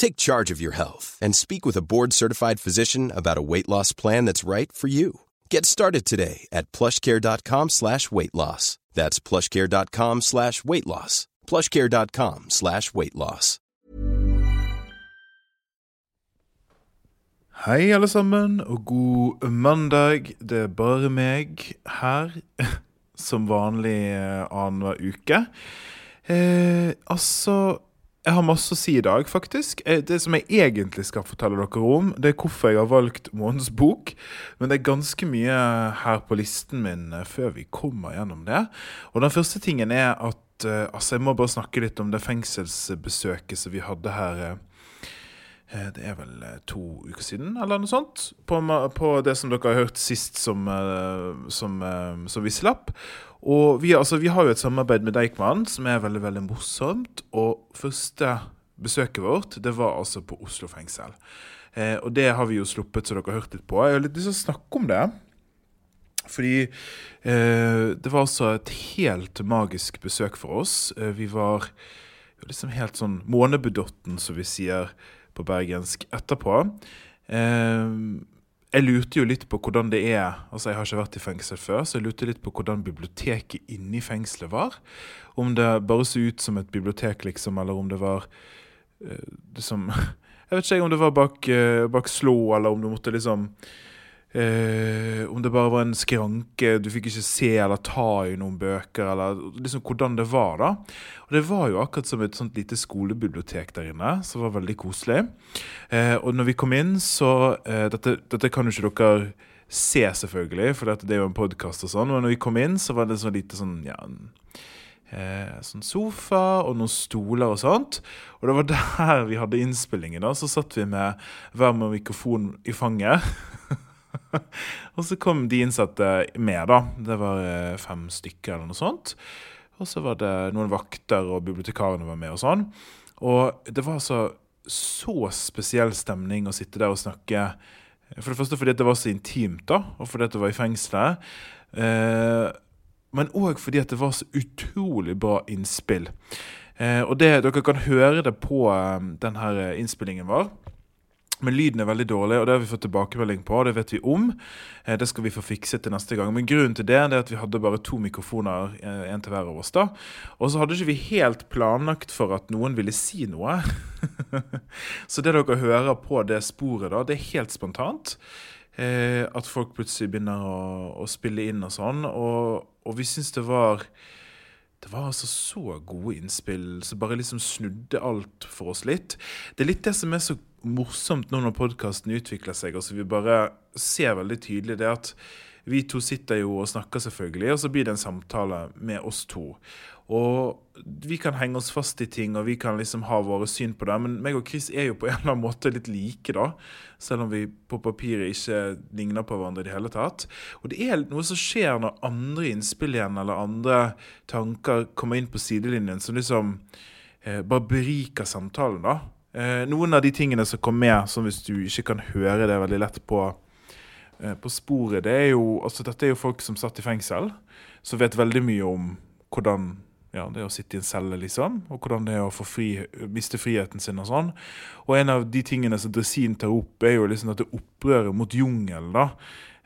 Take charge of your health and speak with a board-certified physician about a weight loss plan that's right for you. Get started today at plushcare.com slash weight loss. That's plushcare.com slash weight loss. plushcare.com slash weight loss. Hei alle sammen, og god mandag. Det er bare meg her, som vanlig eh, annenhver uke. Eh, jeg har masse å si i dag, faktisk. Eh, det som jeg egentlig skal fortelle dere om, det er hvorfor jeg har valgt månedens bok. Men det er ganske mye her på listen min eh, før vi kommer gjennom det. Og den første tingen er at eh, Altså, jeg må bare snakke litt om det fengselsbesøket som vi hadde her. Eh, Det er vel eh, to uker siden, eller noe sånt. På, på det som dere har hørt sist som, eh, som, som vi slapp. Og vi, altså, vi har jo et samarbeid med Deichman som er veldig veldig morsomt. Og første besøket vårt det var altså på Oslo fengsel. Eh, og det har vi jo sluppet, så dere har hørt litt på. Jeg har litt lyst til å snakke om det. Fordi eh, det var altså et helt magisk besøk for oss. Eh, vi var liksom helt sånn månebedotten, som vi sier på bergensk, etterpå. Eh, jeg lurte jo litt på hvordan det er Altså, jeg har ikke vært i fengsel før, så jeg lurte litt på hvordan biblioteket inni fengselet var. Om det bare så ut som et bibliotek, liksom, eller om det var eh, liksom Jeg vet ikke om det var bak, eh, bak slå, eller om du måtte liksom Eh, om det bare var en skranke, du fikk ikke se eller ta i noen bøker, eller liksom hvordan det var, da. Og det var jo akkurat som et sånt lite skolebibliotek der inne, som var veldig koselig. Eh, og når vi kom inn, så eh, dette, dette kan jo ikke dere se, selvfølgelig, for dette, det er jo en podkast og sånn, men når vi kom inn, så var det sånn lite sånn ja, en, sånn sofa og noen stoler og sånt. Og det var der vi hadde innspillingen. da, Så satt vi med hver med mikrofon i fanget. og så kom de innsatte med, da. Det var eh, fem stykker eller noe sånt. Og så var det noen vakter, og bibliotekarene var med og sånn. Og det var altså så spesiell stemning å sitte der og snakke. For det første fordi det var så intimt, da, og fordi det var i fengselet. Eh, men òg fordi det var så utrolig bra innspill. Eh, og det, dere kan høre det på eh, denne innspillingen vår. Men lyden er veldig dårlig, og det har vi fått tilbakemelding på. Det vet vi om. Eh, Det skal vi få fikset til neste gang. Men grunnen til det, er at vi hadde bare to mikrofoner, én en til hver av oss. da. Og så hadde ikke vi helt planlagt for at noen ville si noe. så det dere hører på det sporet, da, det er helt spontant. Eh, at folk plutselig begynner å, å spille inn og sånn. Og, og vi syns det var det var altså så gode innspill som bare liksom snudde alt for oss litt. Det er litt det som er så morsomt nå når podkasten utvikler seg, og vi bare ser veldig tydelig det at vi to sitter jo og snakker, selvfølgelig, og så blir det en samtale med oss to. Og vi kan henge oss fast i ting, og vi kan liksom ha våre syn på det. Men meg og Chris er jo på en eller annen måte litt like, da. Selv om vi på papiret ikke ligner på hverandre i det hele tatt. Og det er noe som skjer når andre innspill igjen, eller andre tanker kommer inn på sidelinjen, som liksom eh, bare beriker samtalen, da. Eh, noen av de tingene som kom med, som hvis du ikke kan høre det veldig lett på eh, på sporet, det er jo altså Dette er jo folk som satt i fengsel, som vet veldig mye om hvordan ja, det er å sitte i en celle, liksom, og hvordan det er å fri, miste friheten sin og sånn. Og en av de tingene som Dresin tar opp, er jo liksom at det opprøret mot jungelen, da.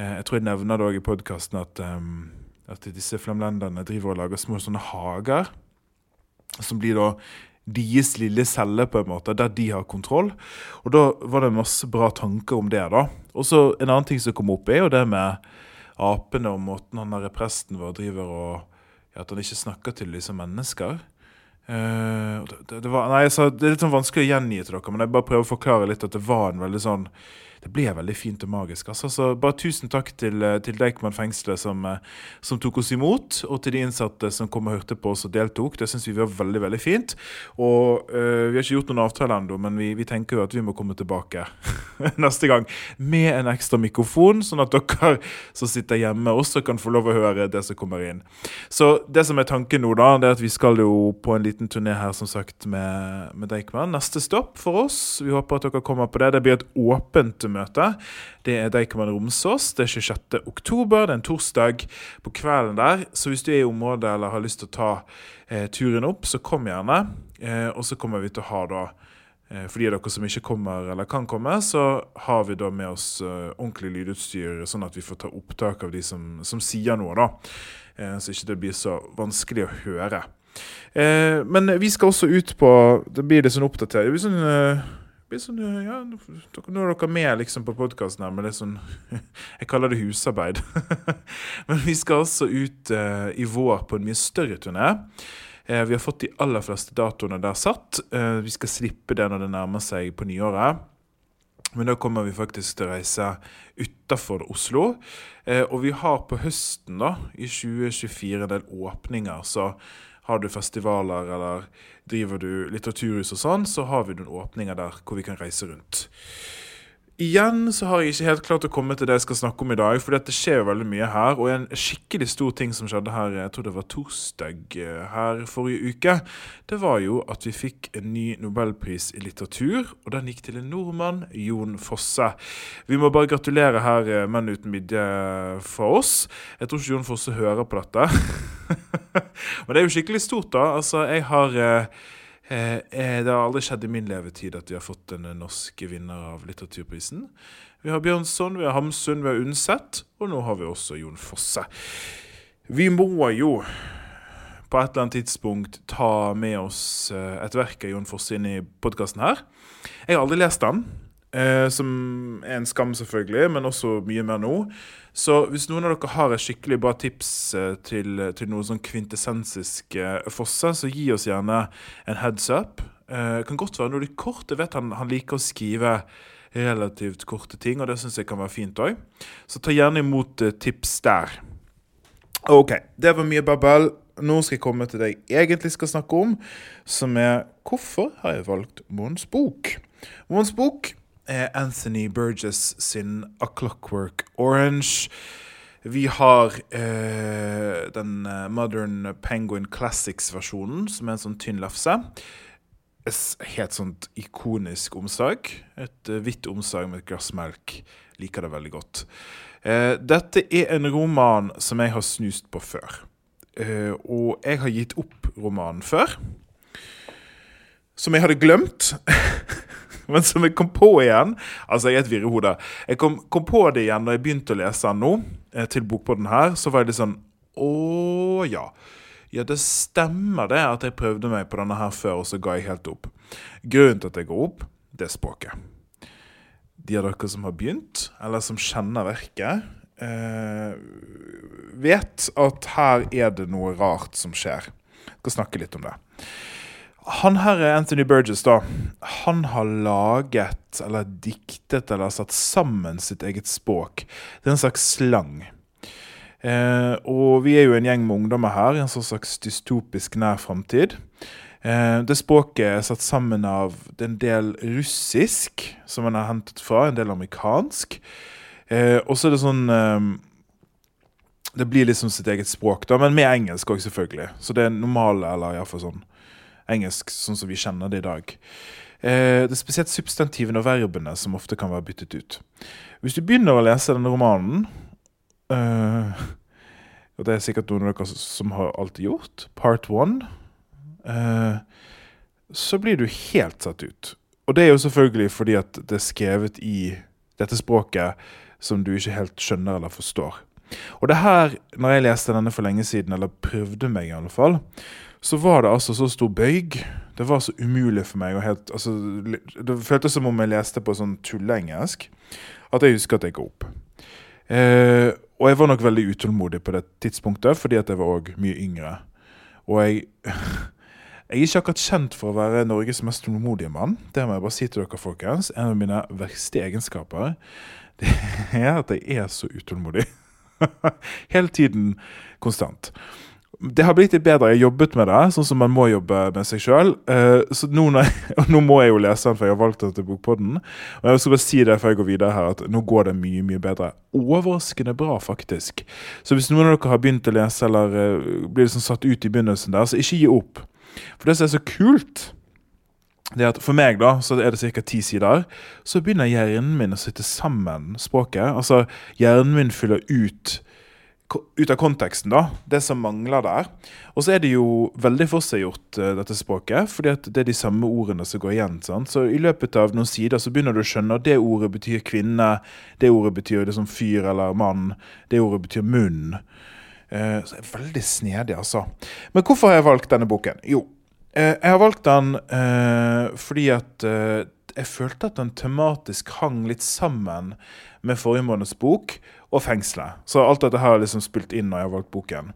Eh, jeg tror jeg nevner det òg i podkasten at, um, at disse flamlenderne driver og lager små sånne hager, som blir da deres lille celle, på en måte, der de har kontroll. Og da var det masse bra tanker om det. da. Og så En annen ting som kom opp, er jo det med apene og måten han der presten vår driver og ja, At han ikke snakker til disse mennesker. Uh, det, det, var, nei, så det er litt sånn vanskelig å gjengi til dere, men jeg bare prøver å forklare litt at det var en veldig sånn det ble veldig fint og magisk. Altså. Så bare tusen takk til, eh, til Deichman fengsel som, eh, som, tok oss imot, og til de innsatte som kom og hørte på oss og deltok. Det syns vi var veldig veldig fint. Og uh, Vi har ikke gjort noen avtale ennå, men vi, vi, tenker jo at vi må komme tilbake neste gang med en ekstra mikrofon, sånn at dere som sitter hjemme, også kan få lov å høre det som kommer inn. Så det som er tanken nå, da, det er at vi skal jo på en liten turné her, som sagt, med, med Deichman. Neste stopp for oss. Vi håper at dere kommer på det. Det blir et åpent møte. Det er Deichman Romsås. Det er 26. oktober, det er en torsdag på kvelden der. Så hvis du er i området eller har lyst til å ta eh, turen opp, så kom gjerne. Eh, og så kommer vi til å ha da eh, for de av dere som ikke kommer eller kan komme, så har vi da med oss uh, ordentlig lydutstyr, sånn at vi får ta opptak av de som, som sier noe, da. Uh, så ikke det blir så vanskelig å høre. Men vi skal også ut på Det blir det sånn oppdatert. Det blir sånn Sånn, ja, nå er dere med liksom, på podkasten her, men det er sånn Jeg kaller det husarbeid. men vi skal altså ut uh, i vår på en mye større turné. Uh, vi har fått de aller fleste datoene der satt. Uh, vi skal slippe det når det nærmer seg på nyåret. Men da kommer vi faktisk til å reise utafor Oslo. og vi har på høsten, da, i 2024, en del åpninger. Så har du festivaler eller driver du litteraturhus og sånn, så har vi noen åpninger der hvor vi kan reise rundt. Igjen så har jeg ikke helt klart å komme til det jeg skal snakke om i dag, for det skjer jo veldig mye her. Og en skikkelig stor ting som skjedde her, jeg tror det var torsdag eh, her forrige uke, det var jo at vi fikk en ny nobelpris i litteratur, og den gikk til en nordmann, Jon Fosse. Vi må bare gratulere her, eh, Menn uten midje, for oss. Jeg tror ikke Jon Fosse hører på dette. Men det er jo skikkelig stort, da. Altså, jeg har eh, Eh, eh, det har aldri skjedd i min levetid at vi har fått en norsk vinner av litteraturprisen. Vi har Bjørnson, vi har Hamsun, vi har Undset, og nå har vi også Jon Fosse. Vi må jo på et eller annet tidspunkt ta med oss eh, et verk av Jon Fosse inn i podkasten her. Jeg har aldri lest den. Eh, som er en skam, selvfølgelig, men også mye mer nå. Så hvis noen av dere har et skikkelig bra tips eh, til, til noe sånn kvintessensisk eh, Fosse, så gi oss gjerne en heads up. Eh, kan godt være noe litt kort. Jeg vet han, han liker å skrive relativt korte ting, og det syns jeg kan være fint òg. Så ta gjerne imot eh, tips der. OK, det var mye babbel. Nå skal jeg komme til det jeg egentlig skal snakke om, som er hvorfor har jeg valgt Mons bok. Mons bok Anthony Burgess sin A Clockwork Orange. Vi har eh, den eh, Modern Penguin Classics-versjonen, som er en sånn tynn lefse. Et helt sånt ikonisk omslag. Et uh, hvitt omslag med et glass melk. Liker det veldig godt. Eh, dette er en roman som jeg har snust på før. Eh, og jeg har gitt opp romanen før. Som jeg hadde glemt. men som jeg kom på igjen. Altså, jeg er et virrehode. Jeg kom, kom, på det igjen når jeg begynte å lese den nå, eh, til bokbåten her. Så var jeg litt sånn Å ja. Ja, det stemmer det at jeg prøvde meg på denne her før, og så ga jeg helt opp. Grunnen til at jeg går opp, det er språket. De av dere som har begynt, eller som kjenner verket, eh, vet at her er det noe rart som skjer. Jeg skal snakke litt om det. Han her er Anthony Burgess, da. Han har laget, eller diktet, eller satt sammen sitt eget språk. Det er en slags slang. Eh, og vi er jo en gjeng med ungdommer her i en sånn slags dystopisk nær framtid. Eh, det språket er satt sammen av en del russisk, som han har hentet fra, en del amerikansk. Eh, og så er det sånn eh, Det blir liksom sitt eget språk, da, men med engelsk òg, selvfølgelig. Så det er normale, eller iallfall sånn engelsk sånn som vi kjenner det i dag. Eh, det er spesielt substantivene og verbene som ofte kan være byttet ut. Hvis du begynner å lese denne romanen eh, Og det er sikkert noen av dere som har alltid gjort. Part one. Eh, så blir du helt satt ut. Og det er jo selvfølgelig fordi at det er skrevet i dette språket som du ikke helt skjønner eller forstår. Og det her, når jeg leste denne for lenge siden, eller prøvde meg i alle fall, så var det altså så stor bøyg. Det var så umulig for meg helt altså, Det føltes som om jeg leste på sånn tulleengelsk at jeg husker at jeg ga opp. Eh, og jeg var nok veldig utålmodig på det tidspunktet, fordi at jeg var òg mye yngre. Og jeg Jeg er ikke akkurat kjent for å være Norges mest tålmodige mann. Det må jeg bare si til dere, folkens. En av mine verste egenskaper det er at jeg er så utålmodig. Hele tiden konstant det har blitt litt bedre. Jeg har jobbet med det, sånn som man må jobbe med seg sjøl. Uh, eh, nå, nå, må jeg jo lese den, for jeg har valgt den til Bokpodden. Og jeg skal bare si det før jeg går videre her, at nå går det mye mye bedre. Overraskende bra, faktisk. Så hvis noen av dere har begynt å lese, eller uh, blir liksom satt ut i begynnelsen der, så ikke gi opp. For det som er så kult, det er at For meg da, så er det ca. ti sider. Så begynner hjernen min å sitte sammen språket. Altså, hjernen min fyller ut ut av konteksten, da. Det som mangler der. Og så er det jo veldig forseggjort, uh, dette språket, fordi at det er de samme ordene som går igjen. Sant? Så i løpet av noen sider så begynner du å skjønne at det ordet betyr kvinne, det ordet betyr liksom fyr eller mann, det ordet betyr munn. Uh, så det er veldig snedig, altså. Men hvorfor har jeg valgt denne boken? Jo, uh, jeg har valgt den fordi at jeg følte at den tematisk hang litt sammen med forrige måneds bok og fengselet. Så alt dette her er liksom spilt inn når jeg har valgt boken.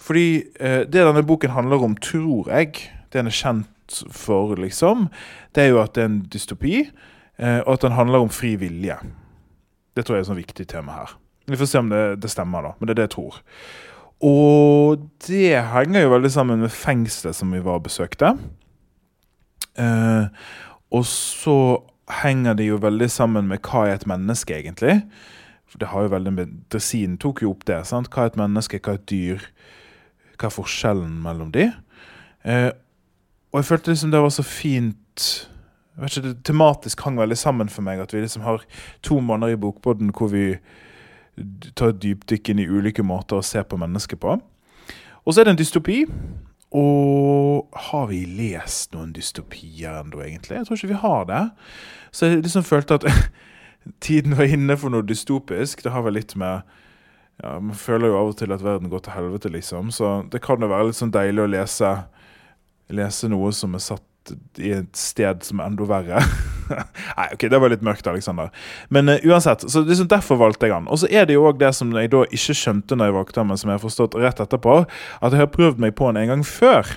Fordi eh, det denne boken handler om, tror jeg, det den er kjent for, liksom, det er jo at det er en dystopi, eh, og at den handler om fri vilje. Det tror jeg er et sånn viktig tema her. Vi får se om det, det, stemmer, da. Men det er det jeg tror. Og det henger jo veldig sammen med fengselet som vi var og besøkte. Eh, og så henger det jo veldig sammen med hva er et menneske, egentlig. For det har jo veldig med Dresinen tok jo opp det. sant? Hva er et menneske, hva er et dyr? Hva er forskjellen mellom de? Eh, og jeg følte liksom det var så fint jeg vet ikke, Det tematisk hang veldig sammen for meg at vi liksom har to måneder i Bokbåten hvor vi tar et dypdykk inn i ulike måter å se på mennesket på. Og så er det en dystopi. Og har vi lest noen dystopier ennå, egentlig? Jeg tror ikke vi har det. Så jeg liksom følte at tiden var inne for noe dystopisk. Det har vel litt med ja, Man føler jo av og til at verden går til helvete, liksom. Så det kan jo være litt sånn deilig å lese, lese noe som er satt i et sted som er enda verre. Nei, ok, det var litt mørkt, Alexander. Men uh, uansett, så liksom derfor valgte jeg han. Og så er det jo òg det som jeg da ikke skjønte når jeg valgte han, men som jeg har forstått rett etterpå, at jeg har prøvd meg på han en gang før.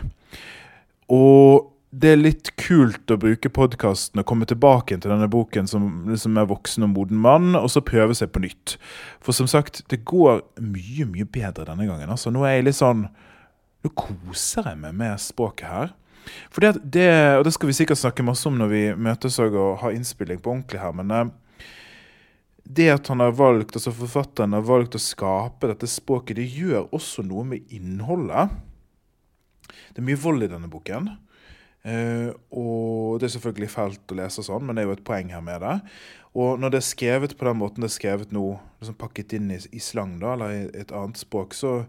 Og det er litt kult å bruke podkasten og komme tilbake til denne boken som liksom er voksen og moden mann, og så prøve seg på nytt. For som sagt, det går mye, mye bedre denne gangen. Altså, nå er jeg litt sånn Nå koser jeg meg med språket her. For det, det, og det skal vi sikkert snakke masse om når vi møtes og har innspilling på ordentlig her, men eh, det at han har valgt, altså forfatteren har valgt å skape dette språket, det gjør også noe med innholdet. Det er mye vold i denne boken. Uh, og det er selvfølgelig fælt å lese sånn, men det er jo et poeng her med det. Og når det er skrevet på den måten det er skrevet nå, liksom pakket inn i, i slang, da, eller i et annet språk, så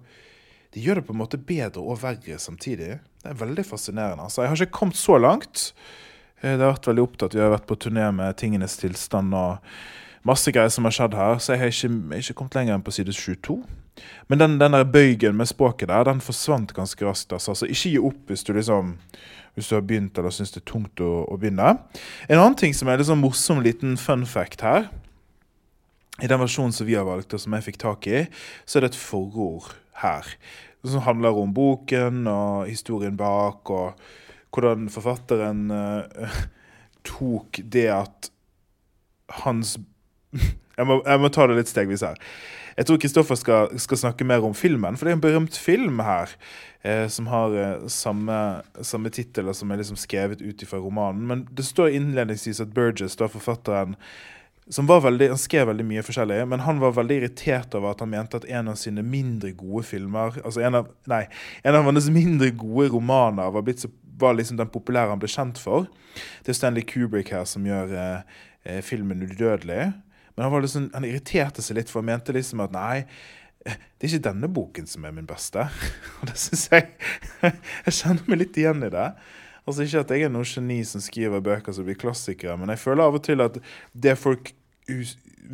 det gjør det på en måte bedre og verre samtidig. Det er veldig fascinerende. Altså, jeg har ikke kommet så langt. Eh, det har vært veldig opptatt. Vi har vært på turné med tingenes tilstand og masse greier som har skjedd her, så jeg har ikke, ikke kommet lenger enn på side 22. Men den, den der bøygen med språket der, den forsvant ganske raskt. Altså. Så ikke gi opp hvis du liksom hvis du har begynt eller syns det er tungt å, å, begynne. En annen ting som er en sånn morsom liten fun fact her, i den versjonen som vi har valgt, og som jeg fikk tak i, så er det et forord her. Som handler om boken og historien bak, og hvordan forfatteren uh, tok det at hans jeg må, jeg må, ta det litt stegvis her. Jeg tror Kristoffer skal, skal, snakke mer om filmen, for det er en berømt film her eh, som har eh, samme, samme tittel som er liksom skrevet ut fra romanen. Men det står innledningsvis at Burgess, da forfatteren, som var veldig, Han skrev veldig mye forskjellig, men han var veldig irritert over at han mente at en av sine mindre gode filmer altså en av, Nei, en av hans mindre gode romaner var, blitt var liksom den populære han ble kjent for. Det er Stanley Kubrick her som gjør eh, eh filmen 'Udødelig'. Men han, liksom, han, irriterte seg litt, for han mente liksom at nei, det er ikke denne boken som er min beste. Og det syns jeg Jeg kjenner meg litt igjen i det. Altså Ikke at jeg er noe geni som skriver bøker som blir klassikere, men jeg føler av og til at det folk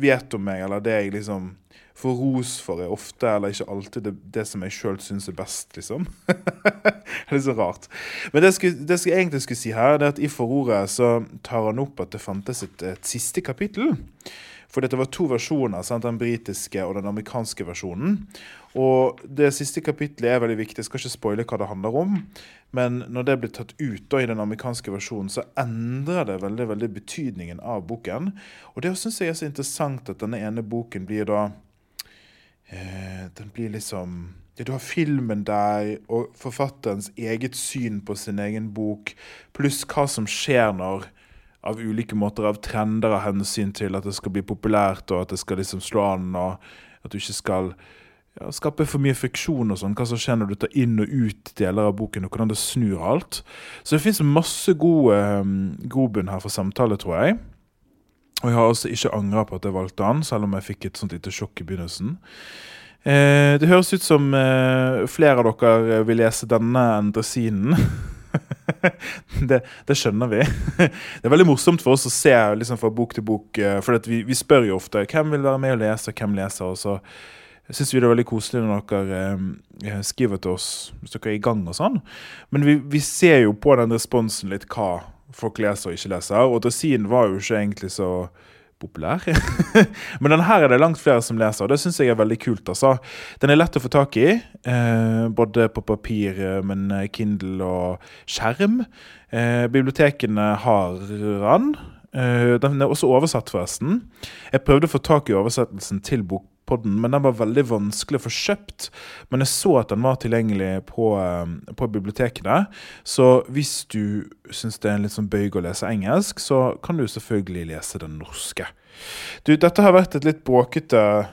vet om meg, eller det jeg liksom får ros for, er ofte, eller ikke alltid, det, det som jeg sjøl syns er best, liksom. det er så rart. Men det, skulle, det jeg egentlig skulle si her, det er at i forordet så tar han opp at det fantes et, et siste kapittel. For dette var to versjoner, sant? den britiske og den amerikanske versjonen. Og det siste kapittelet er veldig viktig. Jeg skal ikke spoile hva det handler om. Men når det blir tatt ut da, i den amerikanske versjonen, så endrer det veldig veldig betydningen av boken. Og det syns jeg er så interessant at denne ene boken blir da eh, Den blir liksom ja, Du har filmen der, og forfatterens eget syn på sin egen bok, pluss hva som skjer når av ulike måter av trender av hensyn til at det skal bli populært, og at det skal liksom slå an, og at du ikke skal ja, skape for mye friksjon og sånn. Hva som skjer når du tar inn og ut deler av boken, og hvordan det snur alt. Så det fins masse god um, grobunn her for samtale, tror jeg. Og jeg har altså ikke angra på at jeg valgte han, selv om jeg fikk et sånt lite sjokk i begynnelsen. Eh, det høres ut som eh, flere av dere vil lese denne endresinen. det, det, skjønner vi. det er veldig morsomt for oss å se liksom, fra bok til bok. Eh, for vi, vi, spør jo ofte hvem vil være med og lese, og hvem leser. Og så syns vi det er veldig koselig når dere eh, skriver til oss hvis dere er i gang og sånn. Men vi, vi, ser jo på den responsen litt hva folk leser og ikke leser. Og Dressin var jo ikke egentlig så populær. Men den her er det langt flere som leser, og det syns jeg er veldig kult. altså. Den er lett å få tak i, eh, både på papir, eh, men eh, Kindle og skjerm. Bibliotekene har den. Den er også oversatt, forresten. Jeg prøvde å få tak i oversettelsen til bok podden, men den var veldig vanskelig å få kjøpt. Men jeg så at den var tilgjengelig på, eh, på bibliotekene. Så hvis du syns det er en litt sånn bøyg å lese engelsk, så kan du selvfølgelig lese den norske. Du, dette har vært et litt bråkete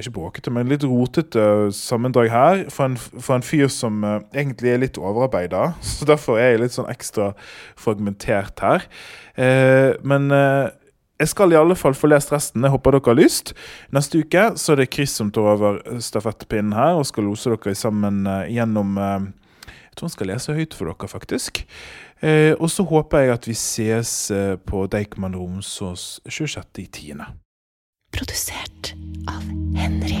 ikke bråkete, men litt rotete sammendrag her for en, for en fyr som uh, egentlig er litt overarbeida. Så derfor er jeg litt sånn ekstra fragmentert her. Uh, men uh, jeg skal i alle fall få lest resten. Jeg håper dere har lyst. Neste uke så er det Chris som tar over stafettpinnen her og skal lose dere sammen uh, gjennom uh, Jeg tror han skal lese høyt for dere, faktisk. Og så håper jeg at vi ses på Deichman Romsås 26.10. Produsert av Henry.